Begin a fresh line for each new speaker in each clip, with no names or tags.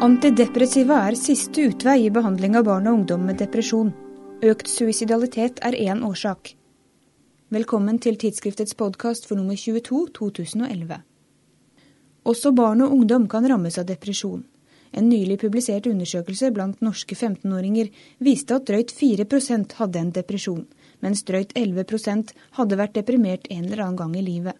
Antidepressiva er siste utvei i behandling av barn og ungdom med depresjon. Økt suicidalitet er én årsak. Velkommen til tidsskriftets podkast for nummer 22 2011. Også barn og ungdom kan rammes av depresjon. En nylig publisert undersøkelse blant norske 15-åringer viste at drøyt 4% hadde en depresjon, mens drøyt 11% hadde vært deprimert en eller annen gang i livet.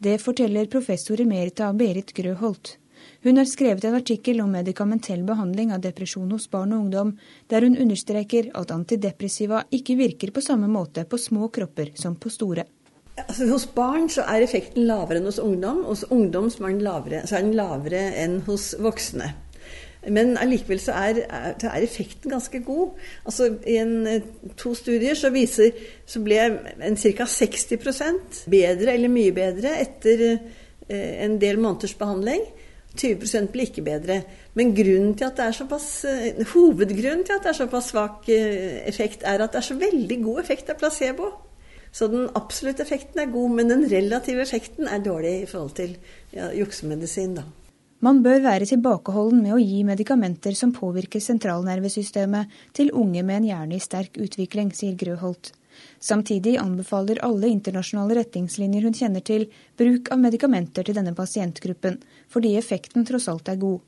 Det forteller professor emerita Berit Grøholt. Hun har skrevet en artikkel om medikamentell behandling av depresjon hos barn og ungdom, der hun understreker at antidepressiva ikke virker på samme måte på små kropper som på store.
Altså, hos barn så er effekten lavere enn hos ungdom. Hos ungdom er lavere, så er den lavere enn hos voksne. Men allikevel så er, er, effekten ganske god. Altså I en, to studier så, viser, så ble en ca. 60% bedre eller mye bedre etter eh, en del måneders behandling. 20 blir ikke bedre. Men til at det er såpass, eh, hovedgrunnen til at det er såpass svak eh, effekt, er at det er så veldig god effekt av placebo. Så den absolutte effekten er god, men den relative effekten er dårlig i forhold til ja, juksemedisin. da.
Man bør være tilbakeholden med å gi medikamenter som påvirker sentralnervesystemet til unge med en hjerne i sterk utvikling, sier Grøholt. Samtidig anbefaler alle internasjonale retningslinjer hun kjenner til, bruk av medikamenter til denne pasientgruppen, fordi effekten tross alt er god.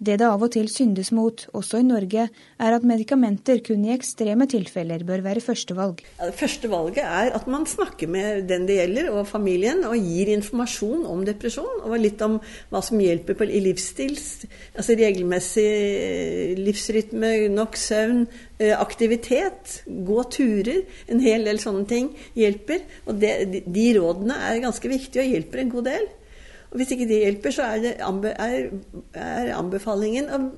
Det det av og til syndes mot, også i Norge, er at medikamenter kun i ekstreme tilfeller bør være førstevalg.
Ja, det første valget er at man snakker med den det gjelder og familien, og gir informasjon om depresjon og litt om hva som hjelper på, i livsstil. Altså regelmessig livsrytme, nok søvn, eh, aktivitet, gå turer. En hel del sånne ting hjelper. Og det, de rådene er ganske viktige og hjelper en god del. Og Hvis ikke det hjelper, så er, det, er, er anbefalingen av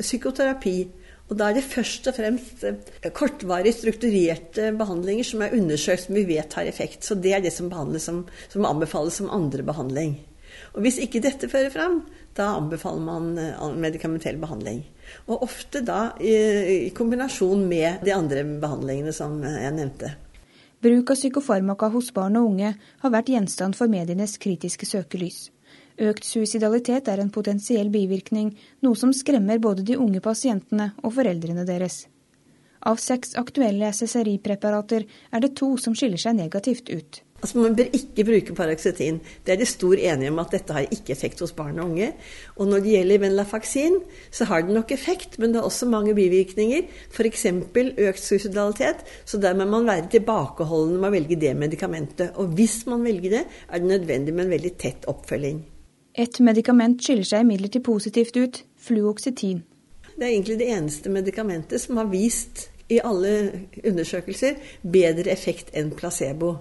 psykoterapi. Og da er det først og fremst eh, kortvarig strukturerte behandlinger som er undersøkt, som vi vet har effekt. Så det er det som, som, som anbefales som andre behandling. Og hvis ikke dette fører fram, da anbefaler man eh, medikamentell behandling. Og ofte da i, i kombinasjon med de andre behandlingene som jeg nevnte.
Bruk av psykofarmaka hos barn og unge har vært gjenstand for medienes kritiske søkelys. Økt suicidalitet er en potensiell bivirkning, noe som skremmer både de unge pasientene og foreldrene deres. Av seks aktuelle SSRI-preparater er det to som skiller seg negativt ut.
Altså Man bør ikke bruke Paroxetin. Det er det stor enighet om at dette har ikke effekt hos barn og unge. Og når det gjelder Venlafaksin, så har den nok effekt, men det har også mange bivirkninger. F.eks. økt suicidalitet. Så der må man være tilbakeholden med å velge det medikamentet. Og hvis man velger det, er det nødvendig med en veldig tett oppfølging.
Et medikament skiller seg imidlertid positivt ut fluoxetin.
Det er egentlig det eneste medikamentet som har vist i alle undersøkelser bedre effekt enn placebo.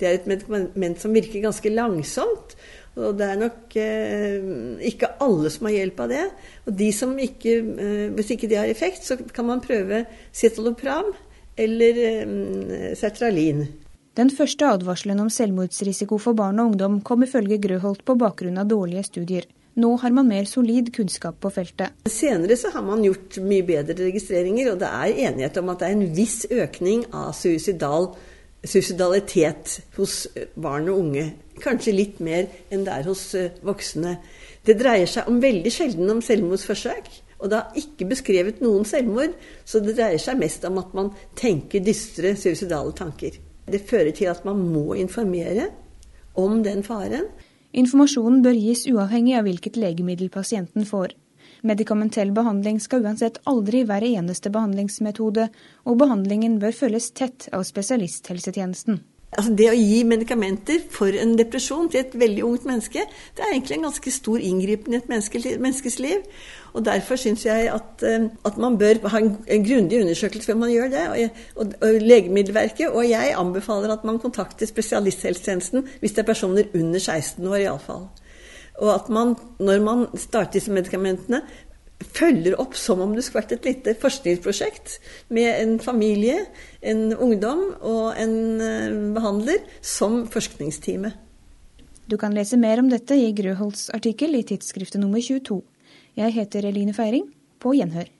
Det er et medikament som virker ganske langsomt. Og det er nok eh, ikke alle som har hjelp av det. Og de som ikke, eh, hvis ikke det har effekt, så kan man prøve citalopram eller eh, sertralin.
Den første advarselen om selvmordsrisiko for barn og ungdom kom ifølge Grøholt på bakgrunn av dårlige studier. Nå har man mer solid kunnskap på feltet.
Senere så har man gjort mye bedre registreringer, og det er enighet om at det er en viss økning av suicidal suicidalitet hos eh, barn og unge. Kanskje litt mer enn det er hos eh, voksne. Det dreier seg om veldig sjelden om selvmordsforsøk. Og det har ikke beskrevet noen selvmord, så det dreier seg mest om at man tenker dystre suicidale tanker. Det fører til at man må informere om den faren.
Informasjonen bør gis uavhengig av hvilket legemiddel pasienten får. Medikamentell behandling skal uansett aldri være eneste behandlingsmetode, og behandlingen bør følges tett av spesialisthelsetjenesten.
Altså det å gi medikamenter for en depresjon til et veldig ungt menneske, det er egentlig en ganske stor inngripen i et menneskes liv. Og Derfor syns jeg at, eh, at, man bør ha en, en grundig undersøkelse før man gjør det. Og, og, og, Legemiddelverket og jeg anbefaler at man kontakter spesialisthelsetjenesten hvis det er personer under 16 år iallfall. Og at man, når man starter disse medikamentene, følger opp som om det skulle vært et lite forskningsprosjekt med en familie, en ungdom og en eh, behandler som forskningsteamet.
Du kan lese mer om dette i Grøholts artikkel i tidsskriftet nummer 22. Jeg heter Eline Feiring. På gjenhør.